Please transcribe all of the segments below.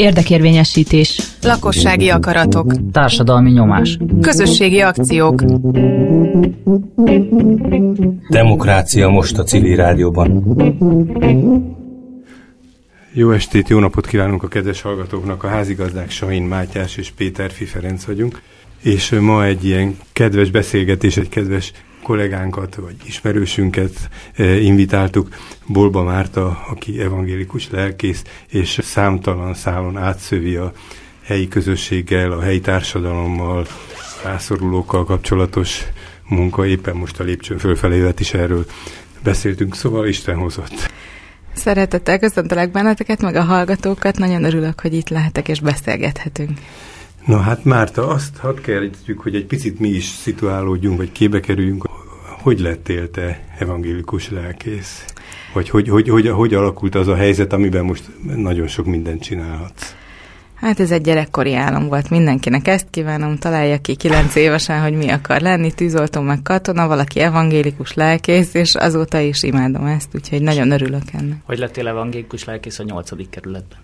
Érdekérvényesítés. Lakossági akaratok. Társadalmi nyomás. Közösségi akciók. Demokrácia most a civil rádióban. Jó estét, jó napot kívánunk a kedves hallgatóknak. A házigazdák Sahin Mátyás és Péter Fiferenc vagyunk. És ma egy ilyen kedves beszélgetés, egy kedves kollégánkat, vagy ismerősünket eh, invitáltuk, Bolba Márta, aki evangélikus lelkész, és számtalan szálon átszövi a helyi közösséggel, a helyi társadalommal, rászorulókkal kapcsolatos munka. Éppen most a lépcsőn fölfelé is erről beszéltünk, szóval Isten hozott. Szeretettel köszöntelek benneteket, meg a hallgatókat. Nagyon örülök, hogy itt lehetek és beszélgethetünk. Na hát Márta, azt hadd kérdezzük, hogy egy picit mi is szituálódjunk, vagy képbe kerüljünk. Hogy lettél te evangélikus lelkész? Vagy hogy, hogy, hogy, hogy alakult az a helyzet, amiben most nagyon sok mindent csinálhatsz? Hát ez egy gyerekkori álom volt mindenkinek. Ezt kívánom, találja ki kilenc évesen, hogy mi akar lenni, tűzoltó meg katona, valaki evangélikus lelkész, és azóta is imádom ezt, úgyhogy nagyon örülök ennek. Hogy lettél evangélikus lelkész a nyolcadik kerületben?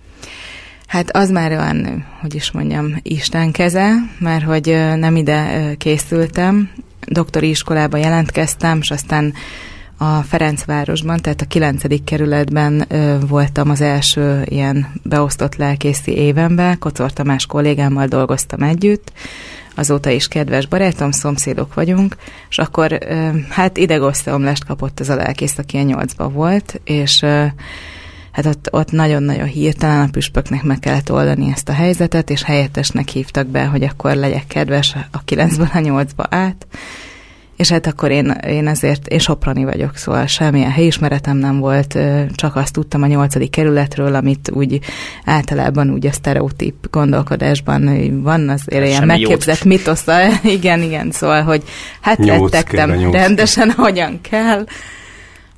Hát az már olyan, hogy is mondjam, Isten keze, mert hogy nem ide készültem, doktori iskolába jelentkeztem, és aztán a Ferencvárosban, tehát a 9. kerületben ö, voltam az első ilyen beosztott lelkészi évemben, Kocor Tamás kollégámmal dolgoztam együtt, azóta is kedves barátom, szomszédok vagyunk, és akkor ö, hát idegoszteomlást kapott az a lelkész, aki a nyolcba volt, és ö, hát ott, ott nagyon-nagyon hirtelen a püspöknek meg kellett oldani ezt a helyzetet, és helyettesnek hívtak be, hogy akkor legyek kedves a 9-ből a 8-ba át, és hát akkor én, én ezért, én soprani vagyok, szóval semmilyen helyismeretem nem volt, csak azt tudtam a nyolcadik kerületről, amit úgy általában úgy a sztereotíp gondolkodásban van, az hát ilyen megképzett mitosza, igen, igen, szóval, hogy hát rettegtem rendesen, hogyan kell,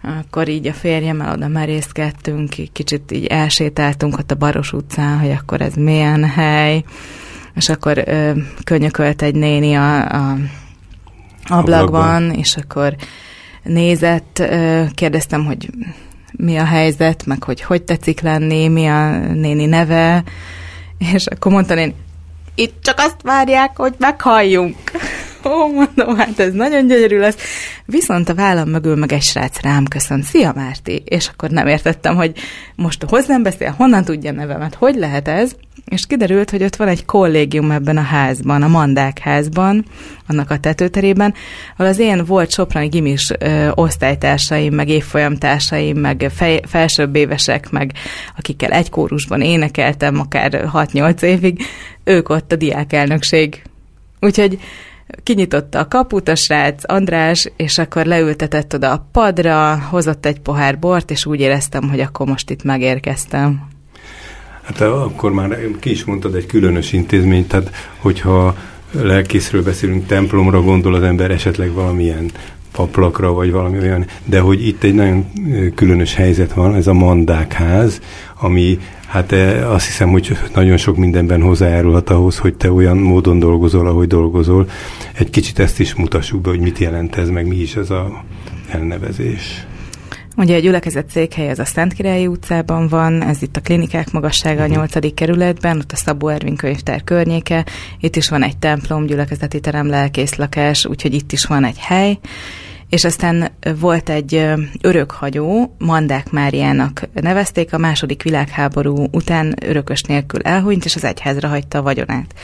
akkor így a férjemmel oda merészkedtünk, kicsit így elsétáltunk ott a Baros utcán, hogy akkor ez milyen hely, és akkor ö, könyökölt egy néni a, a ablakban, ablakban, és akkor nézett, kérdeztem, hogy mi a helyzet, meg hogy hogy tetszik lenni, mi a néni neve, és akkor mondta én, itt csak azt várják, hogy meghalljunk. Ó, mondom, hát ez nagyon gyönyörű lesz. Viszont a vállam mögül meg egy srác rám köszönt. Szia, Márti! És akkor nem értettem, hogy most hozzám beszél, honnan tudja nevemet, hogy lehet ez? És kiderült, hogy ott van egy kollégium ebben a házban, a Mandák házban, annak a tetőterében, ahol az én volt soprani gimis ö, osztálytársaim, meg évfolyamtársaim, meg fej, felsőbb évesek, meg akikkel egy kórusban énekeltem akár 6-8 évig, ők ott a diákelnökség. Úgyhogy kinyitotta a kaput a srác, András, és akkor leültetett oda a padra, hozott egy pohár bort, és úgy éreztem, hogy akkor most itt megérkeztem. Hát akkor már ki is mondtad egy különös intézmény, tehát hogyha lelkészről beszélünk, templomra gondol az ember esetleg valamilyen paplakra, vagy valami olyan, de hogy itt egy nagyon különös helyzet van, ez a mandákház, ami hát azt hiszem, hogy nagyon sok mindenben hozzájárulhat ahhoz, hogy te olyan módon dolgozol, ahogy dolgozol. Egy kicsit ezt is mutassuk be, hogy mit jelent ez, meg mi is ez a elnevezés. Ugye a gyülekezet székhely az a Szentkirályi utcában van, ez itt a klinikák magassága a mhm. nyolcadik kerületben, ott a Szabó Ervin könyvtár környéke, itt is van egy templom, gyülekezeti terem, lelkész lakás, úgyhogy itt is van egy hely, és aztán volt egy örökhagyó, Mandák Máriának nevezték, a második világháború után örökös nélkül elhunyt, és az egyházra hagyta a vagyonát.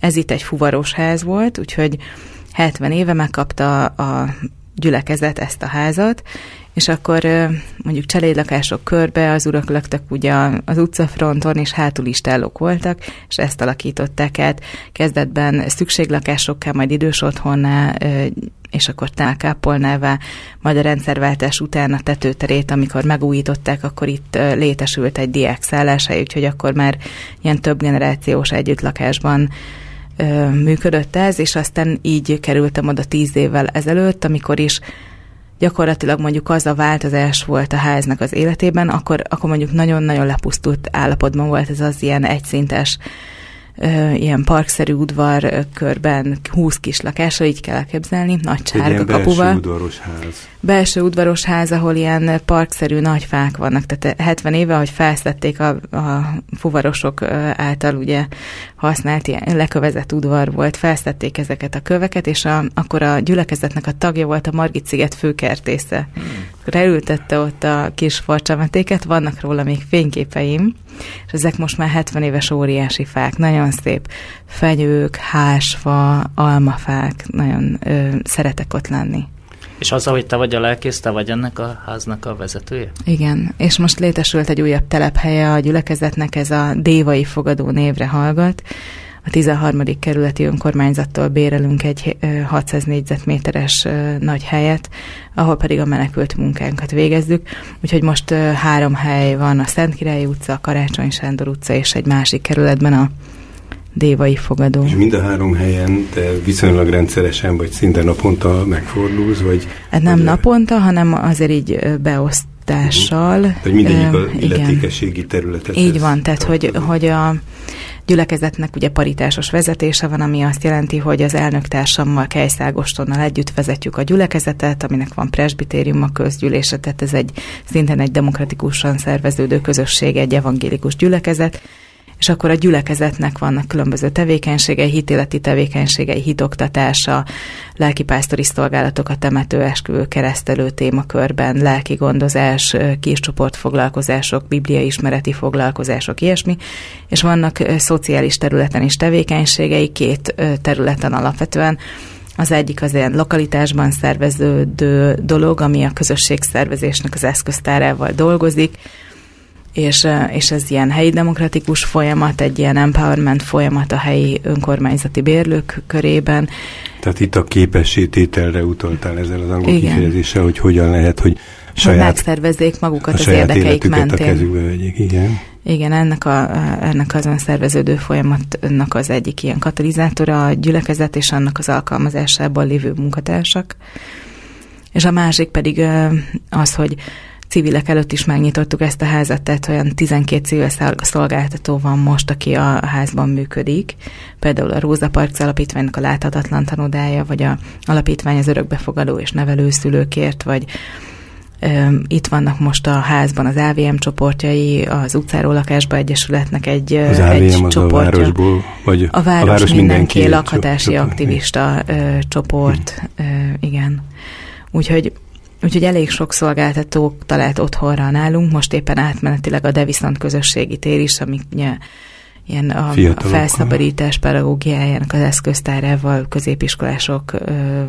Ez itt egy fuvaros ház volt, úgyhogy 70 éve megkapta a gyülekezet ezt a házat, és akkor mondjuk cselédlakások körbe az urak laktak ugye az utcafronton, és hátul is tellók voltak, és ezt alakították át. Kezdetben szükséglakásokká, majd idős otthonná, és akkor tálkápolnává, majd a rendszerváltás után a tetőterét, amikor megújították, akkor itt létesült egy diákszálláshely, úgyhogy akkor már ilyen több generációs együttlakásban működött ez, és aztán így kerültem oda tíz évvel ezelőtt, amikor is gyakorlatilag mondjuk az a változás volt a háznak az életében, akkor, akkor mondjuk nagyon-nagyon lepusztult állapotban volt ez az ilyen egyszintes ilyen parkszerű udvar körben 20 kis lakásra, így kell elképzelni, nagy sárga kapuval. Belső udvaros ház. Belső udvaros ház, ahol ilyen parkszerű nagy fák vannak, tehát 70 éve, hogy felszették a, a fuvarosok által ugye használt ilyen lekövezett udvar volt, felszették ezeket a köveket, és a, akkor a gyülekezetnek a tagja volt a Margit sziget főkertésze. Hmm. Reültette ott a kis farcsametéket, vannak róla még fényképeim, és ezek most már 70 éves óriási fák, nagyon szép fenyők, hásfa, almafák, nagyon ö, szeretek ott lenni. És az, hogy te vagy a lelkész, te vagy ennek a háznak a vezetője? Igen, és most létesült egy újabb telephelye a gyülekezetnek, ez a Dévai Fogadó névre hallgat. A 13. kerületi önkormányzattól bérelünk egy 600 négyzetméteres nagy helyet, ahol pedig a menekült munkánkat végezzük. Úgyhogy most három hely van, a Szentkirályi utca, a Karácsony Sándor utca és egy másik kerületben a dévai fogadó. És mind a három helyen te viszonylag rendszeresen, vagy szinte naponta megfordulsz, vagy... Hát nem vagy naponta, hanem azért így beosztással. Uh-huh. Tehát mindegyik a illetékességi területet. Így van, tehát hogy, hogy a gyülekezetnek ugye paritásos vezetése van, ami azt jelenti, hogy az elnöktársammal, Kejszágostonnal együtt vezetjük a gyülekezetet, aminek van presbitérium a közgyűlése, tehát ez egy szintén egy demokratikusan szerveződő közösség, egy evangélikus gyülekezet, és akkor a gyülekezetnek vannak különböző tevékenységei, hitéleti tevékenységei, hitoktatása, lelkipásztori szolgálatok a temetőesküvő keresztelő témakörben, lelki gondozás, kiscsoportfoglalkozások, bibliai ismereti foglalkozások, ilyesmi, és vannak szociális területen is tevékenységei, két területen alapvetően, az egyik az ilyen lokalitásban szerveződő dolog, ami a közösségszervezésnek az eszköztárával dolgozik, és, és ez ilyen helyi demokratikus folyamat, egy ilyen empowerment folyamat a helyi önkormányzati bérlők körében. Tehát itt a képességtételre utaltál ezzel az angol Igen. kifejezéssel, hogy hogyan lehet, hogy saját, hogy megszervezzék magukat az érdekeik mentén. a kezükbe vegyék, igen. Igen, ennek, a, ennek az önszerveződő folyamatnak az egyik ilyen katalizátora a gyülekezet és annak az alkalmazásában lévő munkatársak. És a másik pedig az, hogy civilek előtt is megnyitottuk ezt a házat, tehát olyan 12 civil szolgáltató van most, aki a házban működik. Például a Róza Park alapítványnak a láthatatlan tanodája, vagy a alapítvány az örökbefogadó és nevelőszülőkért, vagy itt vannak most a házban az AVM csoportjai, az utcáról lakásba egyesületnek egy, az AVM egy az csoportja. a városból, vagy a város, a város mindenki, mindenki lakhatási csoport. aktivista ö, csoport, ö, igen. Úgyhogy Úgyhogy elég sok szolgáltató talált otthonra nálunk, most éppen átmenetileg a Deviszont közösségi tér is, ami ilyen a, a felszabadítás pedagógiájának az eszköztárával középiskolások ö,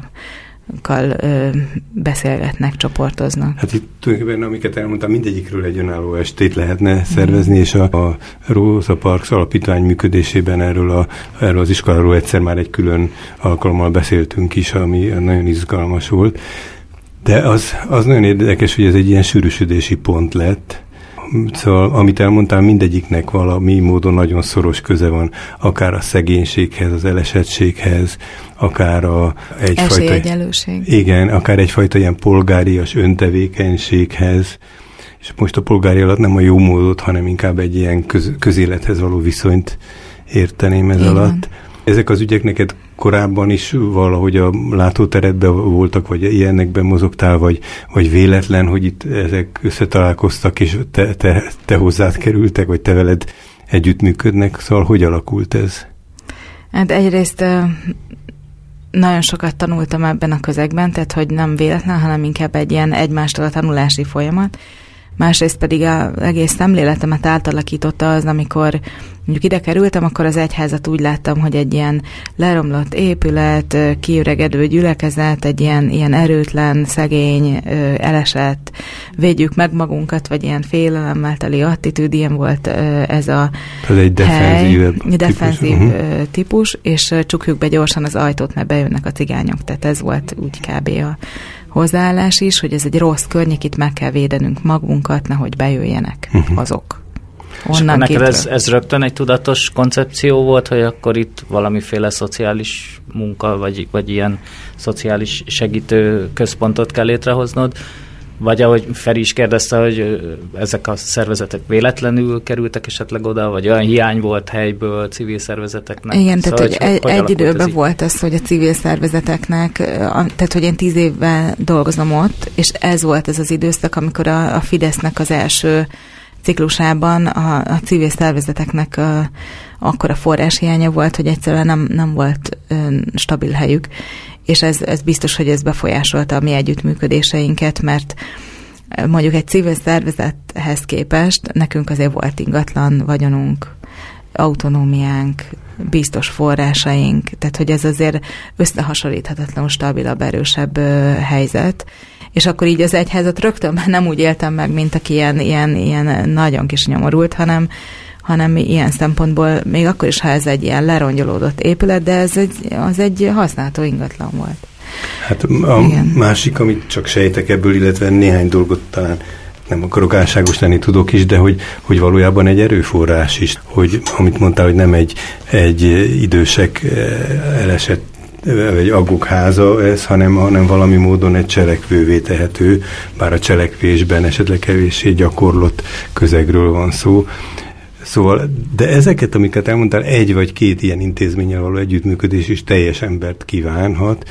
kal ö, beszélgetnek, csoportoznak. Hát itt tulajdonképpen, amiket elmondtam, mindegyikről egy önálló estét lehetne szervezni, mm. és a, a Rosa Parks alapítvány működésében erről, a, erről az iskoláról egyszer már egy külön alkalommal beszéltünk is, ami nagyon izgalmas volt. De az, az nagyon érdekes, hogy ez egy ilyen sűrűsödési pont lett. Szóval, amit elmondtál, mindegyiknek valami módon nagyon szoros köze van, akár a szegénységhez, az elesettséghez, akár a egyfajta... Igen, akár egyfajta ilyen polgárias öntevékenységhez, és most a polgári alatt nem a jó módot, hanem inkább egy ilyen köz, közélethez való viszonyt érteném ez Igen. alatt. Ezek az ügyek neked korábban is valahogy a látóteredben voltak, vagy ilyenekben mozogtál, vagy, vagy véletlen, hogy itt ezek összetalálkoztak, és te, te, te hozzád kerültek, vagy te veled együttműködnek, szóval hogy alakult ez? Hát egyrészt nagyon sokat tanultam ebben a közegben, tehát hogy nem véletlen, hanem inkább egy ilyen egymástól a tanulási folyamat, másrészt pedig az egész szemléletemet átalakította az, amikor mondjuk ide kerültem, akkor az egyházat úgy láttam, hogy egy ilyen leromlott épület, kiüregedő gyülekezet, egy ilyen, ilyen erőtlen, szegény, elesett, védjük meg magunkat, vagy ilyen félelemmel teli attitűd, ilyen volt ez a Ez egy defenzív típus, defenzív uh-huh. típus, és csukjuk be gyorsan az ajtót, mert bejönnek a cigányok. Tehát ez volt úgy kb. a hozzáállás is, hogy ez egy rossz környék, itt meg kell védenünk magunkat, nehogy bejöjjenek uh-huh. azok. Onnan neked ez, ez rögtön egy tudatos koncepció volt, hogy akkor itt valamiféle szociális munka, vagy, vagy ilyen szociális segítő központot kell létrehoznod, vagy ahogy Feri is kérdezte, hogy ezek a szervezetek véletlenül kerültek esetleg oda, vagy olyan hiány volt helyből civil szervezeteknek? Igen, szóval, tehát hogy, hogy egy, egy időben ez volt az, hogy a civil szervezeteknek, tehát hogy én tíz évvel dolgozom ott, és ez volt ez az időszak, amikor a, a Fidesznek az első ciklusában a, a civil szervezeteknek a, akkor a forráshiánya volt, hogy egyszerűen nem, nem volt ö, stabil helyük, és ez, ez biztos, hogy ez befolyásolta a mi együttműködéseinket, mert mondjuk egy civil szervezethez képest nekünk azért volt ingatlan vagyonunk, autonómiánk, biztos forrásaink, tehát hogy ez azért összehasonlíthatatlanul stabilabb, erősebb helyzet, és akkor így az egyházat rögtön nem úgy éltem meg, mint aki ilyen, ilyen, ilyen nagyon kis nyomorult, hanem, hanem ilyen szempontból, még akkor is, ha ez egy ilyen lerongyolódott épület, de ez egy, az egy használható ingatlan volt. Hát a Igen. másik, amit csak sejtek ebből, illetve néhány dolgot talán nem akarok álságos lenni, tudok is, de hogy, hogy valójában egy erőforrás is, hogy amit mondtál, hogy nem egy, egy idősek eh, elesett egy aguk háza ez, hanem, hanem valami módon egy cselekvővé tehető, bár a cselekvésben esetleg kevéssé gyakorlott közegről van szó. Szóval, de ezeket, amiket elmondtál, egy vagy két ilyen intézménnyel való együttműködés is teljes embert kívánhat,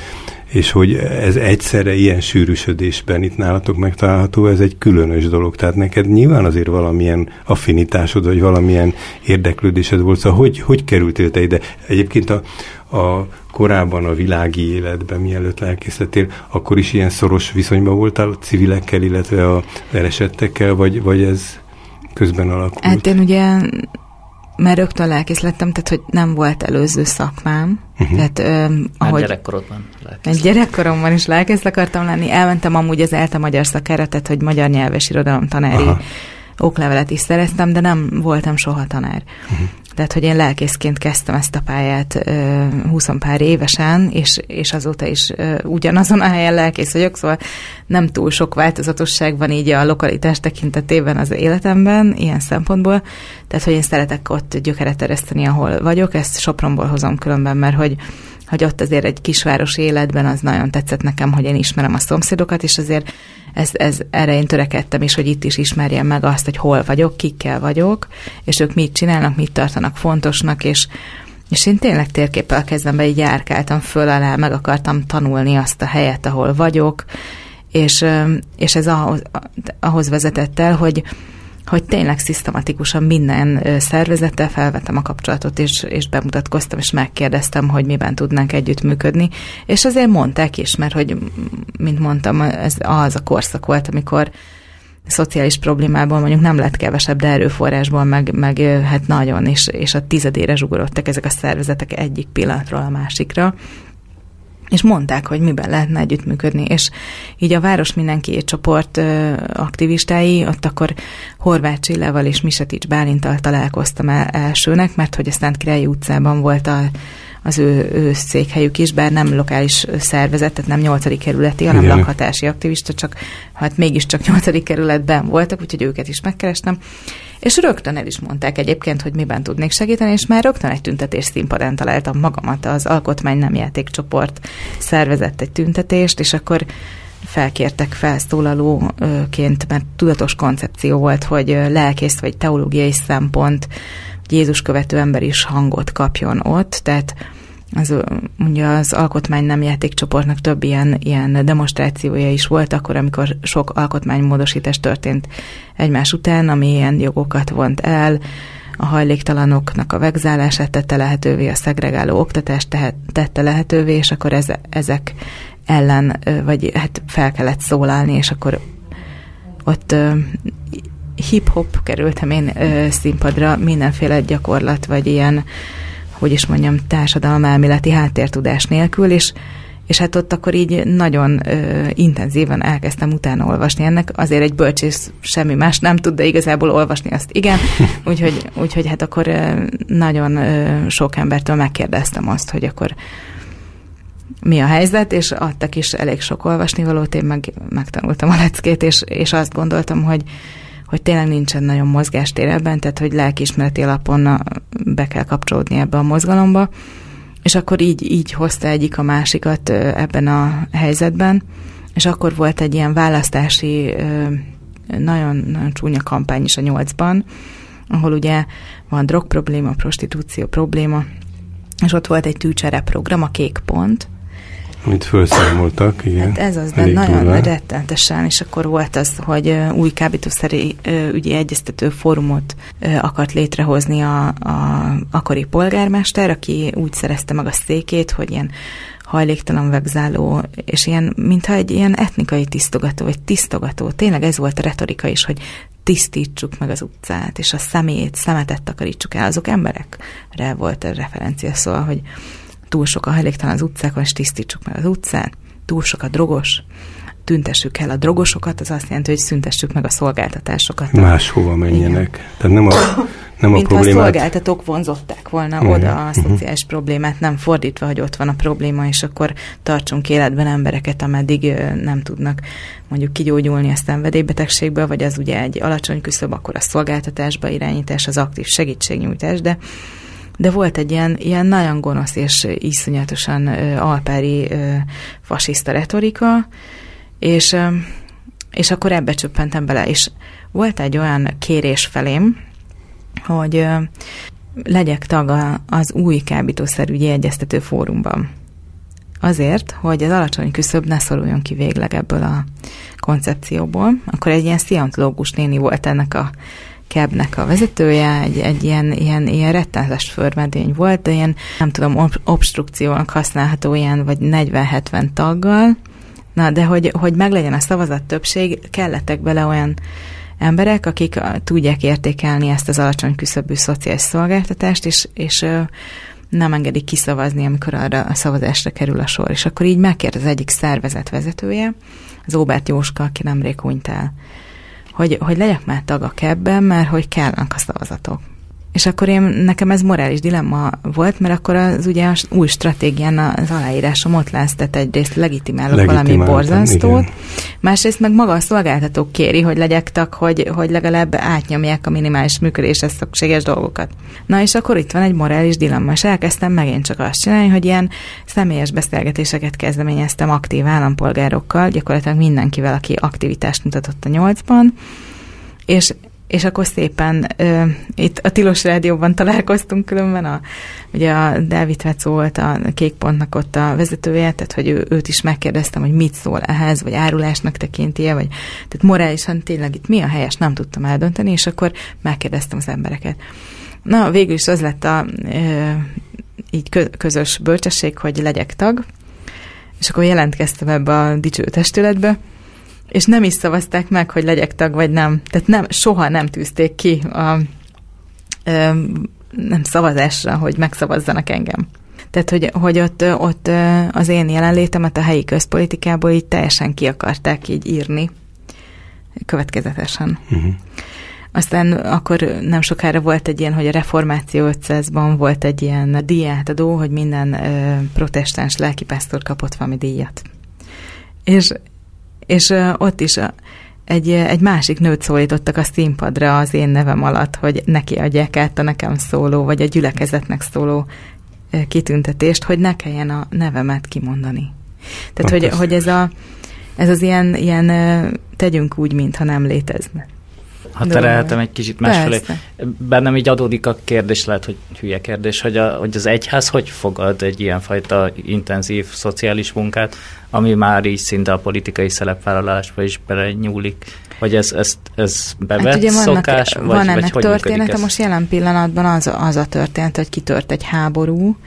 és hogy ez egyszerre ilyen sűrűsödésben itt nálatok megtalálható, ez egy különös dolog. Tehát neked nyilván azért valamilyen affinitásod, vagy valamilyen érdeklődésed volt. Szóval hogy, hogy kerültél te ide? Egyébként a, a korábban a világi életben, mielőtt lelkészletél, akkor is ilyen szoros viszonyban voltál a civilekkel, illetve a esettekkel, vagy, vagy ez közben alakult? Hát én ugye mert rögtön lelkész lettem, tehát hogy nem volt előző szakmám. Uh-huh. Tehát, ö, ahogy, gyerekkorodban lelkész. Gyerekkoromban is lelkész akartam lenni. Elmentem amúgy az ELTE magyar szakára, tehát hogy magyar nyelves irodalom tanári Aha. oklevelet is szereztem, de nem voltam soha tanár. Uh-huh. Tehát, hogy én lelkészként kezdtem ezt a pályát 20 pár évesen, és, és azóta is ugyanazon a helyen lelkész vagyok, szóval nem túl sok változatosság van így a lokalitás tekintetében az életemben, ilyen szempontból. Tehát, hogy én szeretek ott gyökeret ereszteni, ahol vagyok, ezt Sopronból hozom különben, mert hogy hogy ott azért egy kisváros életben az nagyon tetszett nekem, hogy én ismerem a szomszédokat, és azért ez, ez, erre én törekedtem is, hogy itt is ismerjem meg azt, hogy hol vagyok, kikkel vagyok, és ők mit csinálnak, mit tartanak fontosnak, és, és én tényleg térképpel kezdembe így járkáltam föl alá, meg akartam tanulni azt a helyet, ahol vagyok, és, és ez ahhoz, ahhoz vezetett el, hogy, hogy tényleg szisztematikusan minden szervezettel felvettem a kapcsolatot, és, és bemutatkoztam, és megkérdeztem, hogy miben tudnánk együttműködni. És azért mondták is, mert hogy, mint mondtam, ez az a korszak volt, amikor szociális problémából mondjuk nem lett kevesebb, de erőforrásból meg, meg hát nagyon, és, és a tizedére zsugorodtak ezek a szervezetek egyik pillanatról a másikra, és mondták, hogy miben lehetne együttműködni, és így a Város Mindenki csoport aktivistái, ott akkor Horváth Csillával és Misetics Bálintal találkoztam el elsőnek, mert hogy a Szent Királyi utcában volt a az ő, ő székhelyük is, bár nem lokális szervezet, tehát nem nyolcadik kerületi, hanem Igen. lakhatási aktivista, csak hát mégiscsak nyolcadik kerületben voltak, úgyhogy őket is megkerestem. És rögtön el is mondták egyébként, hogy miben tudnék segíteni, és már rögtön egy tüntetés színpadán találtam magamat. Az Alkotmány Nem Játékcsoport szervezett egy tüntetést, és akkor felkértek felszólalóként, mert tudatos koncepció volt, hogy lelkész vagy teológiai szempont, Jézus követő ember is hangot kapjon ott, tehát az, ugye az alkotmány nem játékcsoportnak több ilyen, ilyen demonstrációja is volt akkor, amikor sok alkotmánymódosítás történt egymás után, ami ilyen jogokat vont el, a hajléktalanoknak a vegzálását tette lehetővé, a szegregáló oktatást tehet, tette lehetővé, és akkor ez, ezek ellen, vagy hát fel kellett szólalni, és akkor ott hip-hop kerültem én ö, színpadra, mindenféle gyakorlat, vagy ilyen, hogy is mondjam, társadalmelméleti háttértudás nélkül, és és hát ott akkor így nagyon ö, intenzíven elkezdtem utána olvasni ennek. Azért egy bölcsész semmi más nem tud, de igazából olvasni azt igen. Úgyhogy, úgyhogy hát akkor ö, nagyon ö, sok embertől megkérdeztem azt, hogy akkor mi a helyzet, és adtak is elég sok olvasnivalót, én meg megtanultam a leckét, és, és azt gondoltam, hogy hogy tényleg nincsen nagyon mozgástér ebben, tehát hogy lelkiismereti alapon be kell kapcsolódni ebbe a mozgalomba, és akkor így, így hozta egyik a másikat ebben a helyzetben, és akkor volt egy ilyen választási nagyon, nagyon csúnya kampány is a nyolcban, ahol ugye van drog probléma, prostitúció probléma, és ott volt egy tűcsere program, a Kék Pont, amit felszámoltak, igen. Hát ez az, de nagyon durva. rettentesen, és akkor volt az, hogy új kábítószeri ügyi egyeztető fórumot akart létrehozni a, a akkori polgármester, aki úgy szerezte meg a székét, hogy ilyen hajléktalan vegzáló, és ilyen, mintha egy ilyen etnikai tisztogató, vagy tisztogató. Tényleg ez volt a retorika is, hogy tisztítsuk meg az utcát, és a szemét, szemetet takarítsuk el. Azok emberekre volt a referencia, szóval, hogy túl sok a hajléktalan az utcákon, és tisztítsuk meg az utcát, túl sok a drogos, tüntessük el a drogosokat, az azt jelenti, hogy szüntessük meg a szolgáltatásokat. Máshova menjenek. Igen. Tehát nem a, nem Mint a problémát... a szolgáltatók vonzották volna uh-huh, oda a szociális uh-huh. problémát, nem fordítva, hogy ott van a probléma, és akkor tartsunk életben embereket, ameddig nem tudnak mondjuk kigyógyulni a szenvedélybetegségből, vagy az ugye egy alacsony küszöb, akkor a szolgáltatásba irányítás, az aktív segítségnyújtás, de de volt egy ilyen, ilyen nagyon gonosz és iszonyatosan alpári fasiszta retorika, és, és akkor ebbe csöppentem bele, és volt egy olyan kérés felém, hogy legyek tag az új kábítószerügyi egyeztető fórumban. Azért, hogy az alacsony küszöb ne szoruljon ki végleg ebből a koncepcióból. Akkor egy ilyen sziantológus néni volt ennek a kebnek a vezetője, egy, egy ilyen, ilyen, ilyen rettenetes förmedény volt, de ilyen, nem tudom, ob- obstrukciónak használható ilyen, vagy 40-70 taggal, na, de hogy, hogy meglegyen a szavazat többség, kellettek bele olyan emberek, akik tudják értékelni ezt az alacsony küszöbű szociális szolgáltatást, és, és nem engedik kiszavazni, amikor arra a szavazásra kerül a sor. És akkor így megkérdez az egyik szervezet vezetője, az Óbert Jóska, aki nemrég hunyt el hogy, hogy legyek már tag a kebben, mert hogy kellnek a szavazatok. És akkor én, nekem ez morális dilemma volt, mert akkor az ugye az új stratégián az aláírásom ott lesz, tehát egyrészt legitimálok valami borzasztót, igen. másrészt meg maga a szolgáltatók kéri, hogy legyek tag, hogy, hogy legalább átnyomják a minimális működéshez szükséges dolgokat. Na és akkor itt van egy morális dilemma, és elkezdtem megint csak azt csinálni, hogy ilyen személyes beszélgetéseket kezdeményeztem aktív állampolgárokkal, gyakorlatilag mindenkivel, aki aktivitást mutatott a nyolcban, és és akkor szépen ö, itt a Tilos Rádióban találkoztunk különben, a, ugye a Dávid Vecó volt a Kékpontnak ott a vezetője, tehát hogy ő, őt is megkérdeztem, hogy mit szól ehhez, vagy árulásnak tekinti vagy tehát morálisan tényleg itt mi a helyes, nem tudtam eldönteni, és akkor megkérdeztem az embereket. Na, végül is az lett a ö, így közös bölcsesség, hogy legyek tag, és akkor jelentkeztem ebbe a dicső testületbe, és nem is szavazták meg, hogy legyek tag, vagy nem. Tehát nem, soha nem tűzték ki a ö, nem szavazásra, hogy megszavazzanak engem. Tehát, hogy, hogy ott, ott az én jelenlétemet a helyi közpolitikából így teljesen ki akarták így írni, következetesen. Uh-huh. Aztán akkor nem sokára volt egy ilyen, hogy a Reformáció 500-ban volt egy ilyen díjátadó, hogy minden ö, protestáns lelkipásztor kapott valami díjat. És és ott is egy, egy másik nőt szólítottak a színpadra az én nevem alatt, hogy neki adják át a nekem szóló, vagy a gyülekezetnek szóló kitüntetést, hogy ne kelljen a nevemet kimondani. Tehát, hogy, hogy ez, a, ez az ilyen, ilyen tegyünk úgy, mintha nem létezne. Ha terelhetem egy kicsit másfelé. Bennem így adódik a kérdés, lehet, hogy hülye kérdés, hogy, a, hogy az egyház hogy fogad egy ilyenfajta intenzív szociális munkát, ami már így szinte a politikai szerepvállalásba is belenyúlik. Vagy ez, ez, ez bevett hát ugye vannak, szokás? Van vagy, ennek vagy története, most jelen pillanatban az, az a történet, hogy kitört egy háború,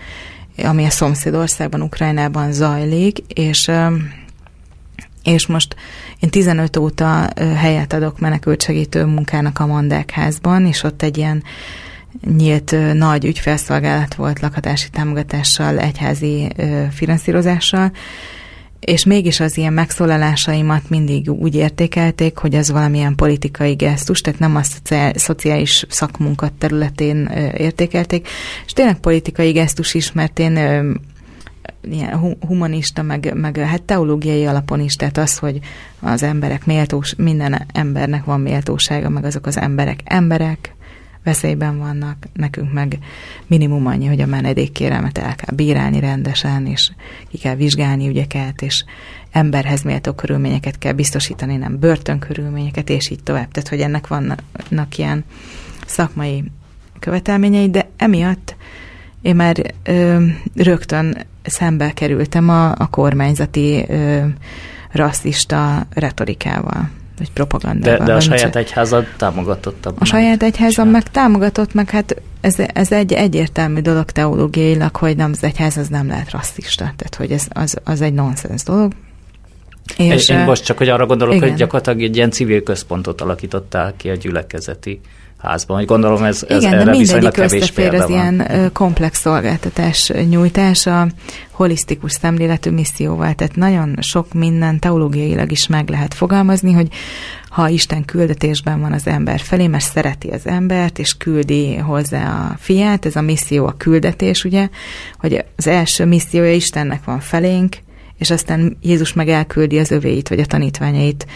ami a szomszédországban, Ukrajnában zajlik, és és most én 15 óta helyet adok menekültsegítő munkának a Mandák és ott egy ilyen nyílt nagy ügyfelszolgálat volt lakhatási támogatással, egyházi finanszírozással, és mégis az ilyen megszólalásaimat mindig úgy értékelték, hogy ez valamilyen politikai gesztus, tehát nem a szociális szakmunkat területén értékelték, és tényleg politikai gesztus is, mert én ilyen humanista, meg, meg hát teológiai alapon is, tehát az, hogy az emberek méltós, minden embernek van méltósága, meg azok az emberek emberek, veszélyben vannak, nekünk meg minimum annyi, hogy a menedékkérelmet el kell bírálni rendesen, és ki kell vizsgálni ügyeket, és emberhez méltó körülményeket kell biztosítani, nem börtönkörülményeket, és így tovább. Tehát, hogy ennek vannak ilyen szakmai követelményei, de emiatt én már ö, rögtön szembe kerültem a, a kormányzati ö, rasszista retorikával vagy propagandával. De, de a saját egyházad támogatott A saját egyházam meg támogatott, meg hát ez, ez egy egyértelmű dolog teológiailag, hogy nem az egyház az nem lehet rasszista, tehát hogy ez az, az egy nonsens dolog. És, én most csak, hogy arra gondolok, igen. hogy gyakorlatilag egy ilyen civil központot alakítottál ki a gyülekezeti házban. Hogy gondolom ez, ez Igen, erre de mindegyik összefér az ilyen komplex szolgáltatás nyújtása, holisztikus szemléletű misszióval, tehát nagyon sok minden teológiailag is meg lehet fogalmazni, hogy ha Isten küldetésben van az ember felé, mert szereti az embert, és küldi hozzá a fiát, ez a misszió a küldetés, ugye, hogy az első missziója Istennek van felénk, és aztán Jézus meg elküldi az övéit, vagy a tanítványait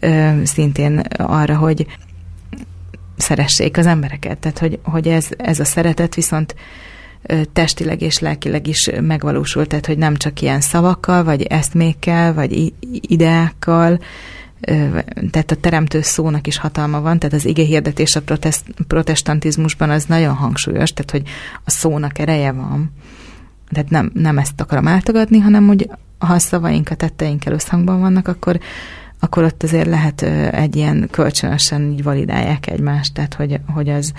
ö, szintén arra, hogy szeressék az embereket. Tehát, hogy, hogy ez, ez a szeretet viszont testileg és lelkileg is megvalósult, tehát, hogy nem csak ilyen szavakkal, vagy eszmékkel, vagy ideákkal, tehát a teremtő szónak is hatalma van, tehát az ige hirdetés a protest, protestantizmusban az nagyon hangsúlyos, tehát hogy a szónak ereje van. Tehát nem, nem ezt akarom áltagadni, hanem hogy ha a szavaink a tetteinkkel összhangban vannak, akkor, akkor ott azért lehet egy ilyen kölcsönösen így validálják egymást, tehát hogy, hogy az,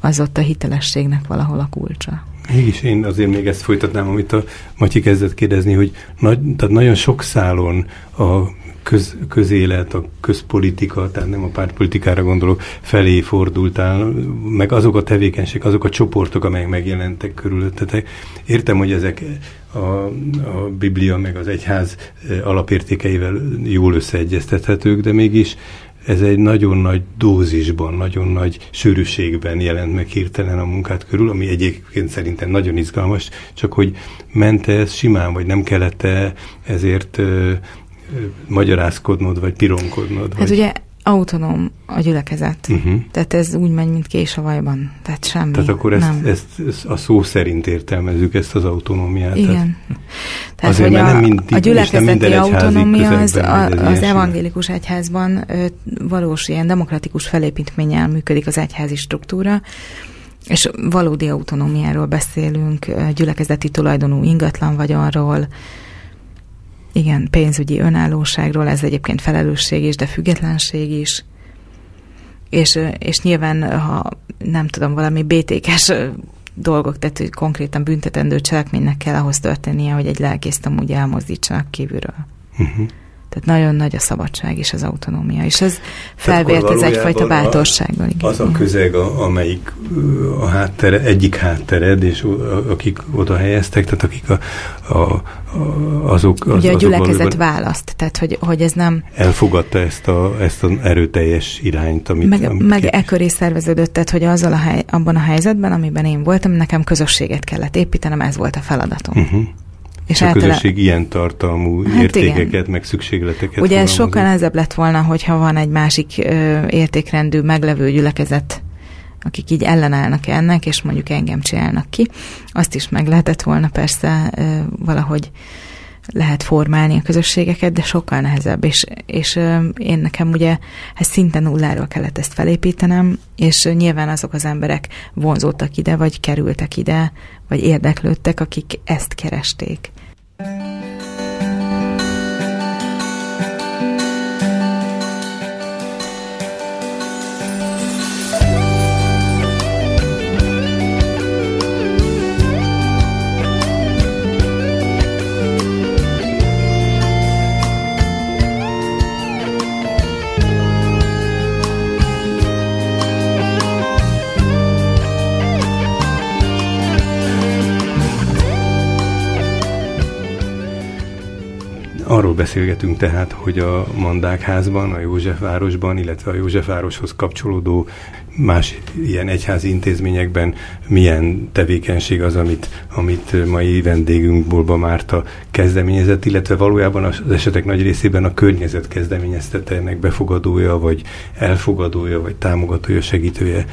az ott a hitelességnek valahol a kulcsa. Mégis én azért még ezt folytatnám, amit a Matyi kezdett kérdezni, hogy nagy, tehát nagyon sok szálon a köz, közélet, a közpolitika, tehát nem a pártpolitikára gondolok, felé fordultál, meg azok a tevékenységek, azok a csoportok, amelyek megjelentek körülöttetek. Értem, hogy ezek a, a Biblia meg az egyház alapértékeivel jól összeegyeztethetők, de mégis ez egy nagyon nagy dózisban, nagyon nagy sűrűségben jelent meg hirtelen a munkát körül, ami egyébként szerintem nagyon izgalmas, csak hogy ment ez simán, vagy nem kellett -e ezért ö, magyarázkodnod, vagy pironkodnod? Hát vagy... ugye autonóm a gyülekezet. Uh-huh. Tehát ez úgy megy, mint kés a vajban. Tehát semmi. Tehát akkor ezt, nem. ezt, ezt a szó szerint értelmezzük, ezt az autonómiát. Igen. Tehát, Azért, hogy a, nem mindig, a gyülekezeti autonómia az, a, az evangélikus egyházban ö, valós ilyen demokratikus felépítménnyel működik az egyházi struktúra, és valódi autonómiáról beszélünk, gyülekezeti tulajdonú ingatlan vagyonról, igen, pénzügyi önállóságról, ez egyébként felelősség is, de függetlenség is. És, és nyilván, ha nem tudom, valami bétékes dolgok, tehát hogy konkrétan büntetendő cselekménynek kell ahhoz történnie, hogy egy lelkészt amúgy elmozdítsanak kívülről. Uh-huh. Tehát nagyon nagy a szabadság és az autonómia, és ez felvért ez egyfajta bátorsággal. Igen. Az a közeg, a, amelyik a háttere, egyik háttered, és akik oda helyeztek, tehát akik a, a, a, azok... Az, Ugye a gyülekezet választ, tehát hogy, hogy ez nem... Elfogadta ezt a, ezt az erőteljes irányt, amit... Meg, amit meg e köré szerveződött, tehát hogy azzal a hely, abban a helyzetben, amiben én voltam, nekem közösséget kellett építenem, ez volt a feladatom. Uh-huh. És a általán... közösség ilyen tartalmú hát értékeket, igen. meg szükségleteket Ugye ez sokkal nehezebb lett volna, hogyha van egy másik ö, értékrendű, meglevő gyülekezet, akik így ellenállnak ennek, és mondjuk engem csinálnak ki. Azt is meg lehetett volna persze ö, valahogy lehet formálni a közösségeket, de sokkal nehezebb, és, és én nekem ugye hát szinte nulláról kellett ezt felépítenem, és nyilván azok az emberek vonzódtak ide, vagy kerültek ide, vagy érdeklődtek, akik ezt keresték. Beszélgetünk tehát, hogy a Mandákházban, a Józsefvárosban, illetve a Józsefvároshoz kapcsolódó más ilyen egyházi intézményekben milyen tevékenység az, amit, amit mai vendégünk Bolba Márta kezdeményezett, illetve valójában az esetek nagy részében a környezet kezdeményeztette ennek befogadója, vagy elfogadója, vagy támogatója, segítője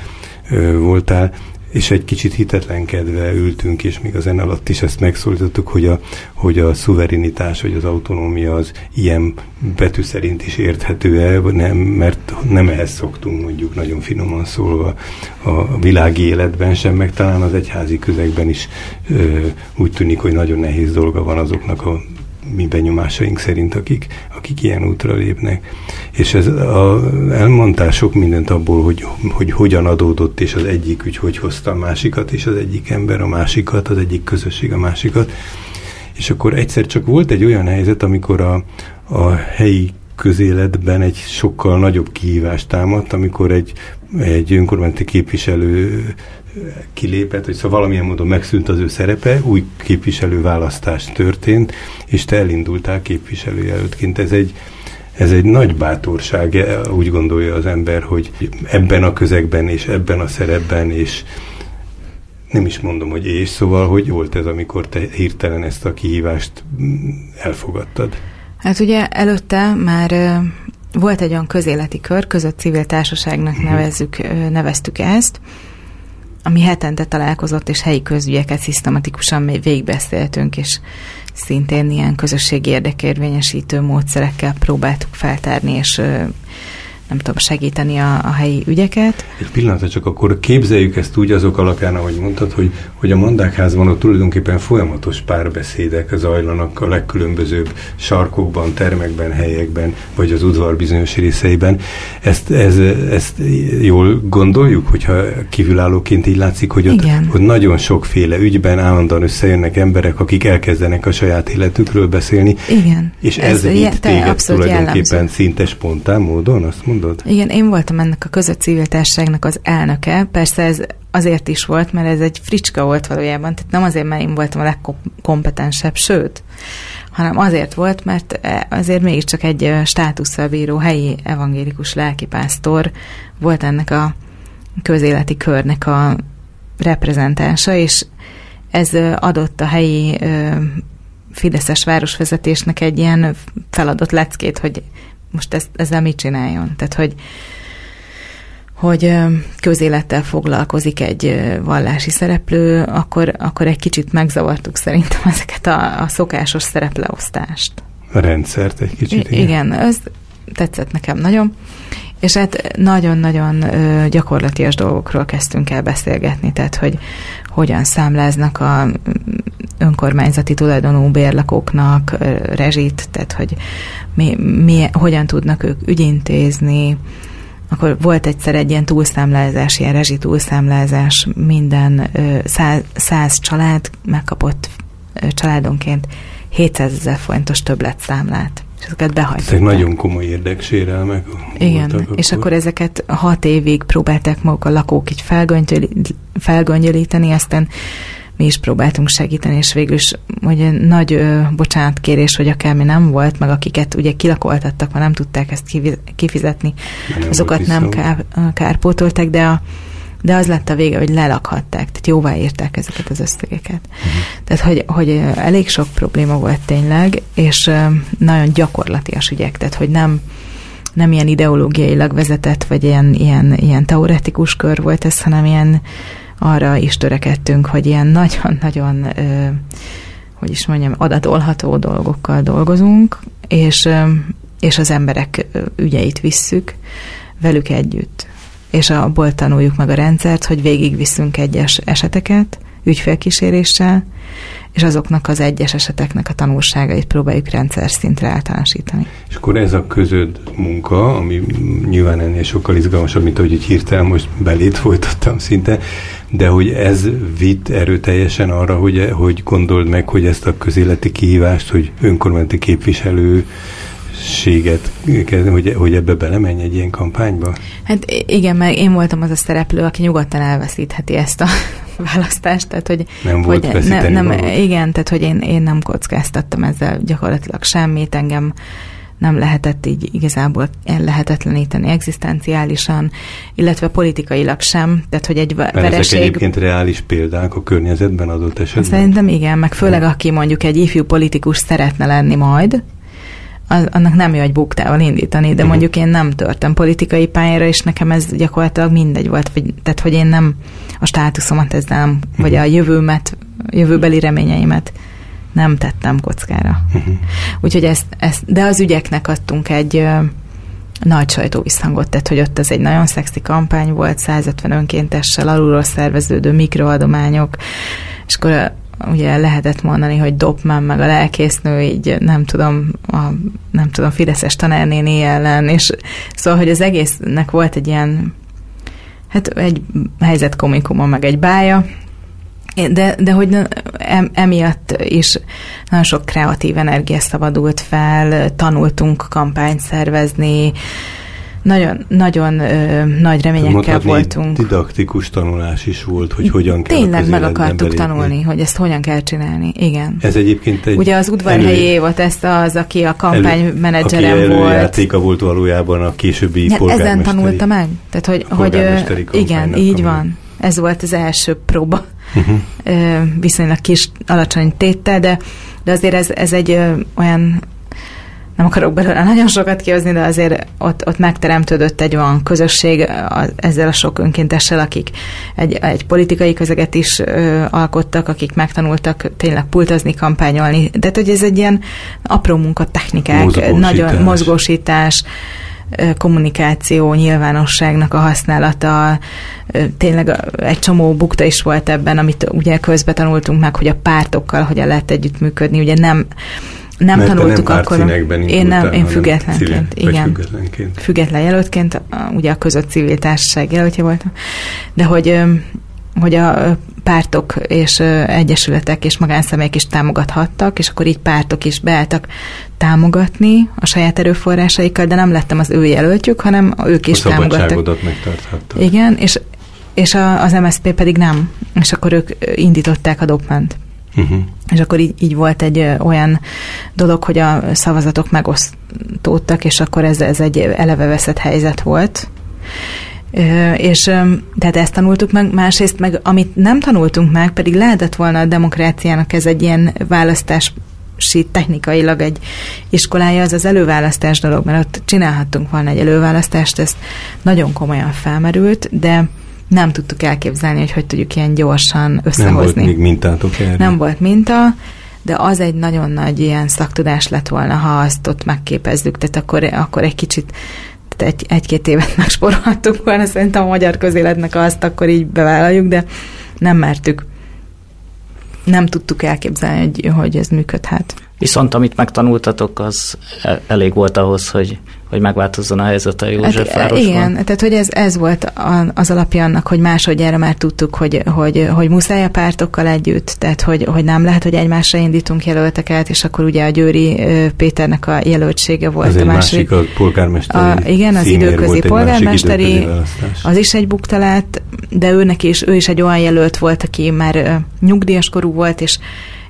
voltál, és egy kicsit hitetlenkedve ültünk, és még a zene alatt is ezt megszólítottuk, hogy a, hogy a szuverenitás, vagy az autonómia az ilyen betű szerint is érthető-e, nem, mert nem ehhez szoktunk mondjuk nagyon finoman szólva. A világi életben sem, meg talán az egyházi közegben is ö, úgy tűnik, hogy nagyon nehéz dolga van azoknak a mi benyomásaink szerint, akik, akik ilyen útra lépnek. És ez a, elmondtál sok mindent abból, hogy, hogy hogyan adódott, és az egyik ügy hogy hozta a másikat, és az egyik ember a másikat, az egyik közösség a másikat. És akkor egyszer csak volt egy olyan helyzet, amikor a, a helyi közéletben egy sokkal nagyobb kihívást támadt, amikor egy, egy önkormányzati képviselő kilépett, hogy szóval valamilyen módon megszűnt az ő szerepe, új képviselőválasztás történt, és te elindultál képviselőjelöltként. Ez egy, ez egy nagy bátorság, úgy gondolja az ember, hogy ebben a közegben és ebben a szerepben, és nem is mondom, hogy és, szóval, hogy volt ez, amikor te hirtelen ezt a kihívást elfogadtad? Hát ugye előtte már volt egy olyan közéleti kör, között civil társaságnak mhm. nevezzük, neveztük ezt, ami hetente találkozott, és helyi közügyeket szisztematikusan végigbeszéltünk, és szintén ilyen közösségi érdekérvényesítő módszerekkel próbáltuk feltárni, és nem tudom, segíteni a, a helyi ügyeket. Egy pillanatra csak akkor képzeljük ezt úgy azok alapján, ahogy mondtad, hogy, hogy a mondákházban ott tulajdonképpen folyamatos párbeszédek zajlanak a legkülönbözőbb sarkokban, termekben, helyekben, vagy az udvar bizonyos részeiben. Ezt, ez, ezt jól gondoljuk, hogyha kívülállóként így látszik, hogy ott, ott nagyon sokféle ügyben állandóan összejönnek emberek, akik elkezdenek a saját életükről beszélni. Igen. És ez, ez itt téged tulajdonképpen jellemző. szinte spontán módon, azt mondod? Mondod? Igen, én voltam ennek a között civil társaságnak az elnöke. Persze ez azért is volt, mert ez egy fricska volt valójában. Tehát nem azért, mert én voltam a legkompetensebb, sőt, hanem azért volt, mert azért mégiscsak egy státusszal bíró helyi evangélikus lelkipásztor volt ennek a közéleti körnek a reprezentánsa, és ez adott a helyi Fideszes városvezetésnek egy ilyen feladott leckét, hogy most ezt, ezzel mit csináljon? Tehát, hogy hogy közélettel foglalkozik egy vallási szereplő, akkor, akkor egy kicsit megzavartuk szerintem ezeket a, a szokásos szerepleosztást. A rendszert egy kicsit. I- igen, ez tetszett nekem nagyon. És hát nagyon-nagyon gyakorlatias dolgokról kezdtünk el beszélgetni, tehát hogy hogyan számláznak a önkormányzati tulajdonú bérlakóknak rezsit, tehát hogy mi, mi, hogyan tudnak ők ügyintézni, akkor volt egyszer egy ilyen túlszámlázás, ilyen rezsi túlszámlázás, minden száz, száz család megkapott családonként 700 ezer forintos többletszámlát és ezeket behagyták. Ezek nagyon komoly érdeksérelmek Igen, akkor. és akkor ezeket hat évig próbálták maguk a lakók így felgöngyölíteni, aztán mi is próbáltunk segíteni, és végül is ugye nagy ö, bocsánatkérés, hogy akármi nem volt, meg akiket ugye kilakoltattak, mert nem tudták ezt kifizetni, nem azokat nem kár, kárpótolták, de a de az lett a vége, hogy lelakhatták, tehát jóvá írták ezeket az összegeket. Uh-huh. Tehát, hogy, hogy elég sok probléma volt tényleg, és nagyon gyakorlatias ügyek, tehát, hogy nem, nem ilyen ideológiailag vezetett, vagy ilyen, ilyen, ilyen teoretikus kör volt ez, hanem ilyen arra is törekedtünk, hogy ilyen nagyon-nagyon, hogy is mondjam, adatolható dolgokkal dolgozunk, és, és az emberek ügyeit visszük velük együtt és abból tanuljuk meg a rendszert, hogy végigviszünk egyes eseteket ügyfélkíséréssel, és azoknak az egyes eseteknek a tanulságait próbáljuk rendszer szintre általánosítani. És akkor ez a közöd munka, ami nyilván ennél sokkal izgalmasabb, mint ahogy hirtelen most belét folytattam szinte, de hogy ez vitt erőteljesen arra, hogy, hogy gondold meg, hogy ezt a közéleti kihívást, hogy önkormányzati képviselő séget kezdem, hogy, hogy ebbe belemenj egy ilyen kampányba? Hát igen, mert én voltam az a szereplő, aki nyugodtan elveszítheti ezt a választást. Tehát, hogy, nem volt hogy ne, nem, Igen, tehát hogy én, én nem kockáztattam ezzel gyakorlatilag semmit, engem nem lehetett így igazából ellehetetleníteni egzisztenciálisan, illetve politikailag sem. Tehát, hogy egy Mert vereség... ezek egyébként reális példák a környezetben adott esetben? Szerintem igen, meg főleg aki mondjuk egy ifjú politikus szeretne lenni majd, az, annak nem jó egy buktával indítani, de uh-huh. mondjuk én nem törtem politikai pályára, és nekem ez gyakorlatilag mindegy volt, vagy, tehát hogy én nem a státuszomat ezzel nem, uh-huh. vagy a jövőmet, jövőbeli reményeimet nem tettem kockára. Uh-huh. Úgyhogy ezt, ezt, de az ügyeknek adtunk egy nagy sajtóvisszhangot, tehát hogy ott ez egy nagyon szexi kampány volt, 150 önkéntessel, alulról szerveződő mikroadományok, és akkor ugye lehetett mondani, hogy Dopman meg a lelkésznő így nem tudom, a, nem tudom, Fideszes tanárnéni ellen, és szóval, hogy az egésznek volt egy ilyen hát egy helyzet komikuma, meg egy bája, de, de hogy emiatt is nagyon sok kreatív energia szabadult fel, tanultunk kampányt szervezni, nagyon, nagyon ö, nagy reményekkel Mondhatni, voltunk. didaktikus tanulás is volt, hogy hogyan kell Tényleg meg akartuk belépni. tanulni, hogy ezt hogyan kell csinálni. Igen. Ez egyébként egy Ugye az udvarhelyi Éva ezt az, aki a kampánymenedzserem elő, volt. Játéka volt valójában a későbbi ja, polgármesteri. Ezen tanulta meg? Tehát, hogy, hogy igen, így van. Ez volt az első próba. Uh-huh. Viszonylag kis, alacsony téttel, de, de azért ez, ez egy olyan nem akarok belőle nagyon sokat kihozni, de azért ott, ott megteremtődött egy olyan közösség ezzel a sok önkéntessel, akik egy, egy politikai közeget is ö, alkottak, akik megtanultak tényleg pultozni, kampányolni. De hogy ez egy ilyen apró munkatechnikák, mozgósítás. nagyon mozgósítás, kommunikáció, nyilvánosságnak a használata, tényleg egy csomó bukta is volt ebben, amit ugye közben tanultunk meg, hogy a pártokkal hogyan lehet együttműködni, ugye nem nem Mert tanultuk nem akkor. Én nem, én függetlenként, civil, igen. Függetlenként. Független jelöltként, ugye a között civil társaság jelöltje voltam, de hogy hogy a pártok és egyesületek és magánszemélyek is támogathattak, és akkor így pártok is beálltak támogatni a saját erőforrásaikkal, de nem lettem az ő jelöltjük, hanem ők is a támogattak. megtarthattak. Igen, és, és a, az MSZP pedig nem. És akkor ők indították a dopment. Uh-huh. És akkor így, így volt egy olyan dolog, hogy a szavazatok megosztódtak, és akkor ez, ez egy eleve veszett helyzet volt. És tehát ezt tanultuk meg, másrészt meg amit nem tanultunk meg, pedig lehetett volna a demokráciának ez egy ilyen választás technikailag egy iskolája, az az előválasztás dolog, mert ott csinálhattunk volna egy előválasztást, ez nagyon komolyan felmerült, de nem tudtuk elképzelni, hogy hogy tudjuk ilyen gyorsan összehozni. Nem volt még mintátok erre. Nem volt minta, de az egy nagyon nagy ilyen szaktudás lett volna, ha azt ott megképezzük, tehát akkor, akkor egy kicsit tehát egy, egy-két évet megsporolhattuk volna, szerintem a magyar közéletnek azt akkor így bevállaljuk, de nem mertük. Nem tudtuk elképzelni, hogy, hogy ez működhet. Viszont amit megtanultatok, az e- elég volt ahhoz, hogy hogy megváltozzon a helyzet a Józsefvárosban. Hát, igen, tehát hogy ez, ez volt az alapja annak, hogy másodjára már tudtuk, hogy, hogy, hogy muszáj a pártokkal együtt, tehát hogy, hogy nem lehet, hogy egymásra indítunk jelölteket, és akkor ugye a Győri Péternek a jelöltsége volt. Ez a másik, a polgármesteri a, Igen, az időközi polgármesteri, az is egy buktalát, de őnek is, ő is egy olyan jelölt volt, aki már nyugdíjas korú volt, és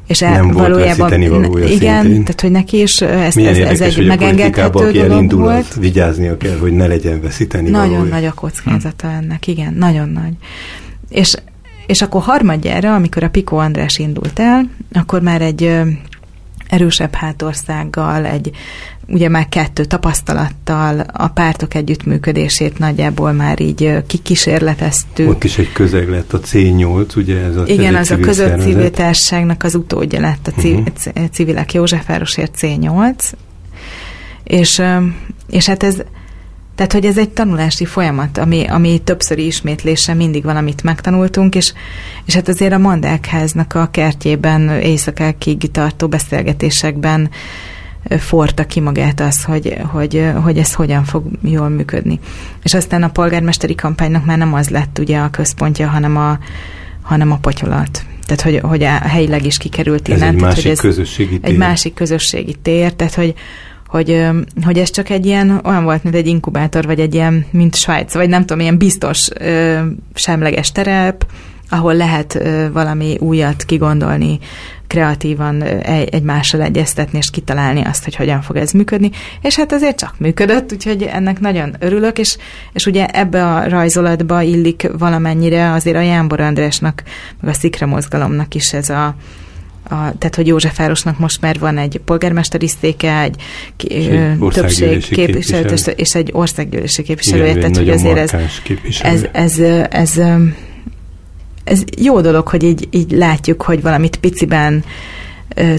és el, nem valójában valója igen, szintén. tehát hogy neki is ez, Milyen ez, érdekes, ez egy megengedhető dolog volt. Vigyáznia kell, hogy ne legyen veszíteni Nagyon valója. nagy a kockázata hm. ennek, igen, nagyon nagy. És, és akkor harmadjára, amikor a Piko András indult el, akkor már egy erősebb hátországgal, egy ugye már kettő tapasztalattal a pártok együttműködését nagyjából már így kikísérleteztük. Ott is egy közeg lett a C8, ugye ez a Igen, az a között szervezet. civil társaságnak az utódja lett a uh-huh. civilek Józsefvárosért C8, és, és hát ez tehát, hogy ez egy tanulási folyamat, ami, ami többszöri ismétlése mindig valamit megtanultunk, és, és hát azért a Mandákháznak a kertjében éjszakákig tartó beszélgetésekben forta ki magát az, hogy, hogy, hogy ez hogyan fog jól működni. És aztán a polgármesteri kampánynak már nem az lett ugye a központja, hanem a, hanem a potyolat. Tehát, hogy, hogy a helyileg is kikerült innen. Ez egy tehát, másik hogy ez közösségi tér. Egy másik közösségi tér, tehát, hogy, hogy, hogy ez csak egy ilyen, olyan volt, mint egy inkubátor, vagy egy ilyen, mint Svájc, vagy nem tudom, ilyen biztos, semleges terep, ahol lehet valami újat kigondolni, kreatívan egymással egyeztetni, és kitalálni azt, hogy hogyan fog ez működni. És hát azért csak működött, úgyhogy ennek nagyon örülök, és, és ugye ebbe a rajzolatba illik valamennyire azért a Jánbor Andrásnak, meg a Szikra mozgalomnak is ez a, a, tehát hogy Józsefvárosnak most már van egy polgármesteri széke, egy, egy többség képviselő, és egy országgyűlési képviselője, tehát hogy azért ez, ez, ez, ez, ez jó dolog, hogy így, így látjuk, hogy valamit piciben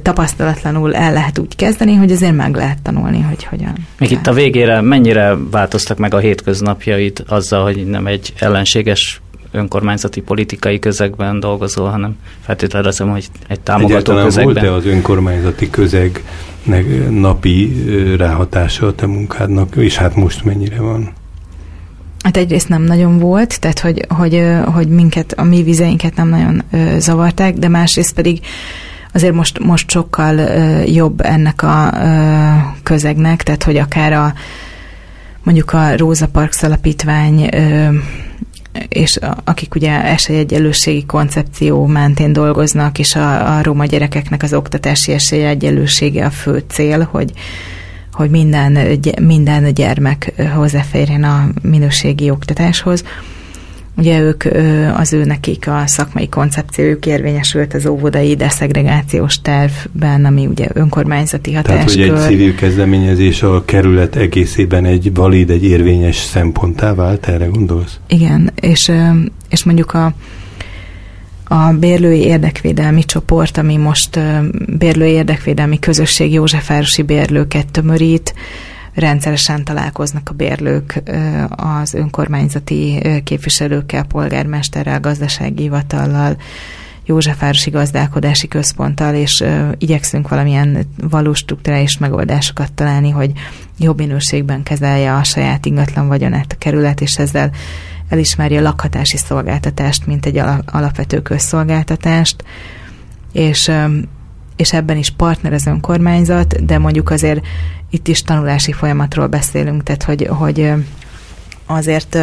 tapasztalatlanul el lehet úgy kezdeni, hogy azért meg lehet tanulni, hogy hogyan. Még itt a végére mennyire változtak meg a hétköznapjait azzal, hogy nem egy ellenséges önkormányzati politikai közegben dolgozol, hanem feltételezem, hogy egy támogató Egyáltalán közegben. volt-e az önkormányzati közeg napi ráhatása a te munkádnak, és hát most mennyire van? Hát egyrészt nem nagyon volt, tehát hogy, hogy, hogy minket, a mi vizeinket nem nagyon zavarták, de másrészt pedig azért most, most sokkal jobb ennek a közegnek, tehát hogy akár a mondjuk a Róza Parks alapítvány és akik ugye esélyegyelőségi koncepció mentén dolgoznak, és a, a roma gyerekeknek az oktatási esélyegyelősége a fő cél, hogy, hogy minden, minden gyermek hozzáférjen a minőségi oktatáshoz. Ugye ők, az ő nekik a szakmai koncepciójuk érvényesült az óvodai deszegregációs tervben, ami ugye önkormányzati hatáskör. Tehát, hogy egy civil kezdeményezés a kerület egészében egy valid, egy érvényes szemponttá vált, erre gondolsz? Igen, és, és mondjuk a, a bérlői érdekvédelmi csoport, ami most bérlői érdekvédelmi közösség Józsefvárosi bérlőket tömörít, rendszeresen találkoznak a bérlők az önkormányzati képviselőkkel, polgármesterrel, gazdasági hivatallal, Józsefvárosi Gazdálkodási Központtal, és igyekszünk valamilyen valós struktúrális megoldásokat találni, hogy jobb minőségben kezelje a saját ingatlan vagyonát a kerület, és ezzel elismeri a lakhatási szolgáltatást, mint egy alapvető közszolgáltatást, és, és ebben is partner az önkormányzat, de mondjuk azért itt is tanulási folyamatról beszélünk, tehát hogy, hogy azért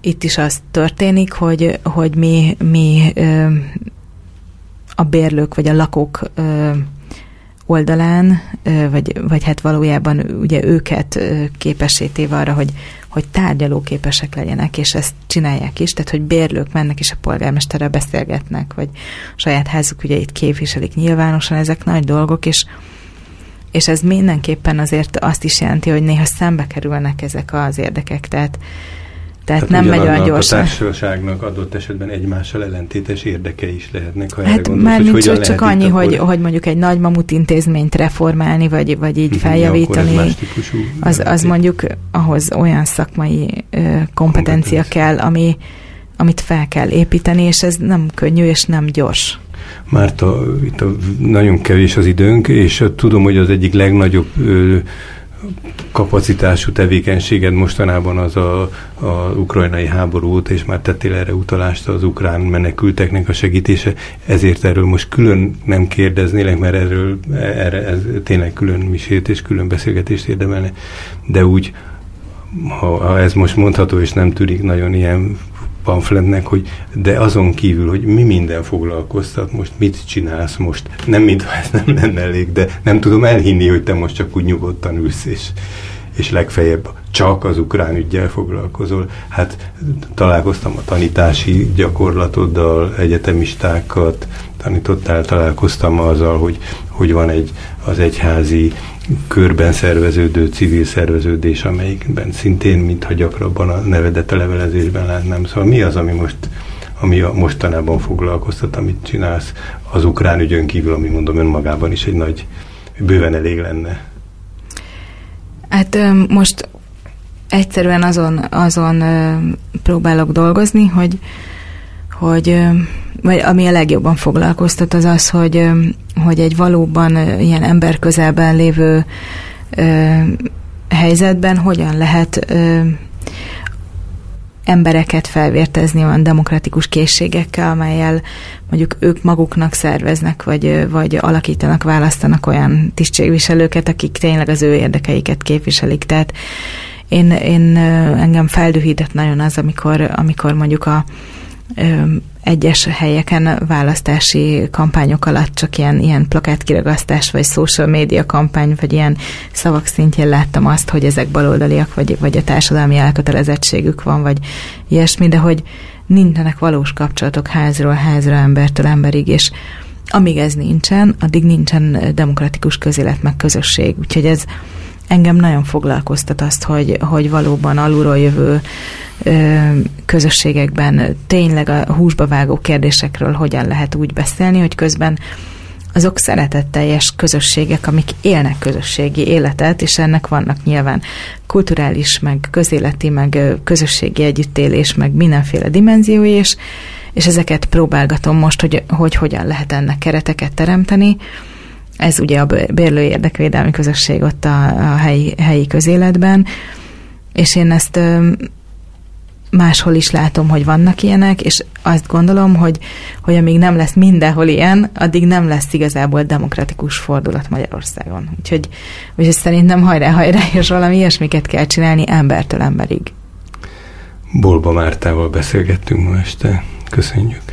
itt is az történik, hogy, hogy mi, mi a bérlők vagy a lakók oldalán, vagy, vagy hát valójában ugye őket képesítéve arra, hogy, hogy tárgyalóképesek legyenek, és ezt csinálják is, tehát hogy bérlők mennek és a polgármesterrel beszélgetnek, vagy saját házuk ugye itt képviselik nyilvánosan, ezek nagy dolgok, és és ez mindenképpen azért azt is jelenti, hogy néha szembe kerülnek ezek az érdekek, tehát tehát, tehát nem megy olyan gyorsan. A társaságnak adott esetben egymással ellentétes érdeke is lehetnek, ha hát gondolsz, már hogy csak, annyi, hogy, hogy mondjuk egy nagy mamut intézményt reformálni, vagy, vagy így feljavítani, az, az mondjuk ahhoz olyan szakmai ö, kompetencia kell, ami, amit fel kell építeni, és ez nem könnyű, és nem gyors. Márta, itt a, nagyon kevés az időnk, és tudom, hogy az egyik legnagyobb ö, kapacitású tevékenységed mostanában az a, a ukrajnai háború és már tettél erre utalást az ukrán menekülteknek a segítése, ezért erről most külön nem kérdeznélek, mert erről erre, ez tényleg külön misét és külön beszélgetést érdemelne, de úgy, ha, ha ez most mondható, és nem tűnik nagyon ilyen pamfletnek, hogy de azon kívül, hogy mi minden foglalkoztat, most mit csinálsz most, nem mintha ez nem lenne elég, de nem tudom elhinni, hogy te most csak úgy nyugodtan ülsz, és, és legfeljebb csak az ukrán ügyel foglalkozol. Hát találkoztam a tanítási gyakorlatoddal, egyetemistákat tanítottál, találkoztam azzal, hogy, hogy van egy az egyházi körben szerveződő civil szerveződés, amelyikben szintén, mintha gyakrabban a nevedet a levelezésben látnám. Szóval mi az, ami most ami a mostanában foglalkoztat, amit csinálsz az ukrán ügyön kívül, ami mondom önmagában is egy nagy, bőven elég lenne. Hát most egyszerűen azon, azon próbálok dolgozni, hogy, hogy vagy ami a legjobban foglalkoztat, az az, hogy, hogy egy valóban ilyen ember közelben lévő helyzetben hogyan lehet embereket felvértezni olyan demokratikus készségekkel, amelyel mondjuk ők maguknak szerveznek, vagy, vagy alakítanak, választanak olyan tisztségviselőket, akik tényleg az ő érdekeiket képviselik. Tehát én, én engem feldühített nagyon az, amikor, amikor mondjuk a egyes helyeken választási kampányok alatt csak ilyen, ilyen plakátkiragasztás, vagy social media kampány, vagy ilyen szavak szintjén láttam azt, hogy ezek baloldaliak, vagy, vagy a társadalmi elkötelezettségük van, vagy ilyesmi, de hogy nincsenek valós kapcsolatok házról házra, embertől emberig, és amíg ez nincsen, addig nincsen demokratikus közélet meg közösség. Úgyhogy ez engem nagyon foglalkoztat azt, hogy, hogy valóban alulról jövő közösségekben tényleg a húsba vágó kérdésekről hogyan lehet úgy beszélni, hogy közben azok szeretetteljes közösségek, amik élnek közösségi életet, és ennek vannak nyilván kulturális, meg közéleti, meg közösségi együttélés, meg mindenféle dimenziói, és, és ezeket próbálgatom most, hogy, hogy hogyan lehet ennek kereteket teremteni. Ez ugye a bérlő érdekvédelmi közösség ott a, a helyi, helyi közéletben, és én ezt máshol is látom, hogy vannak ilyenek, és azt gondolom, hogy, hogy amíg nem lesz mindenhol ilyen, addig nem lesz igazából demokratikus fordulat Magyarországon. Úgyhogy, úgyhogy szerintem hajrá, hajrá, és valami ilyesmiket kell csinálni embertől emberig. Bolba Mártával beszélgettünk ma este. Köszönjük.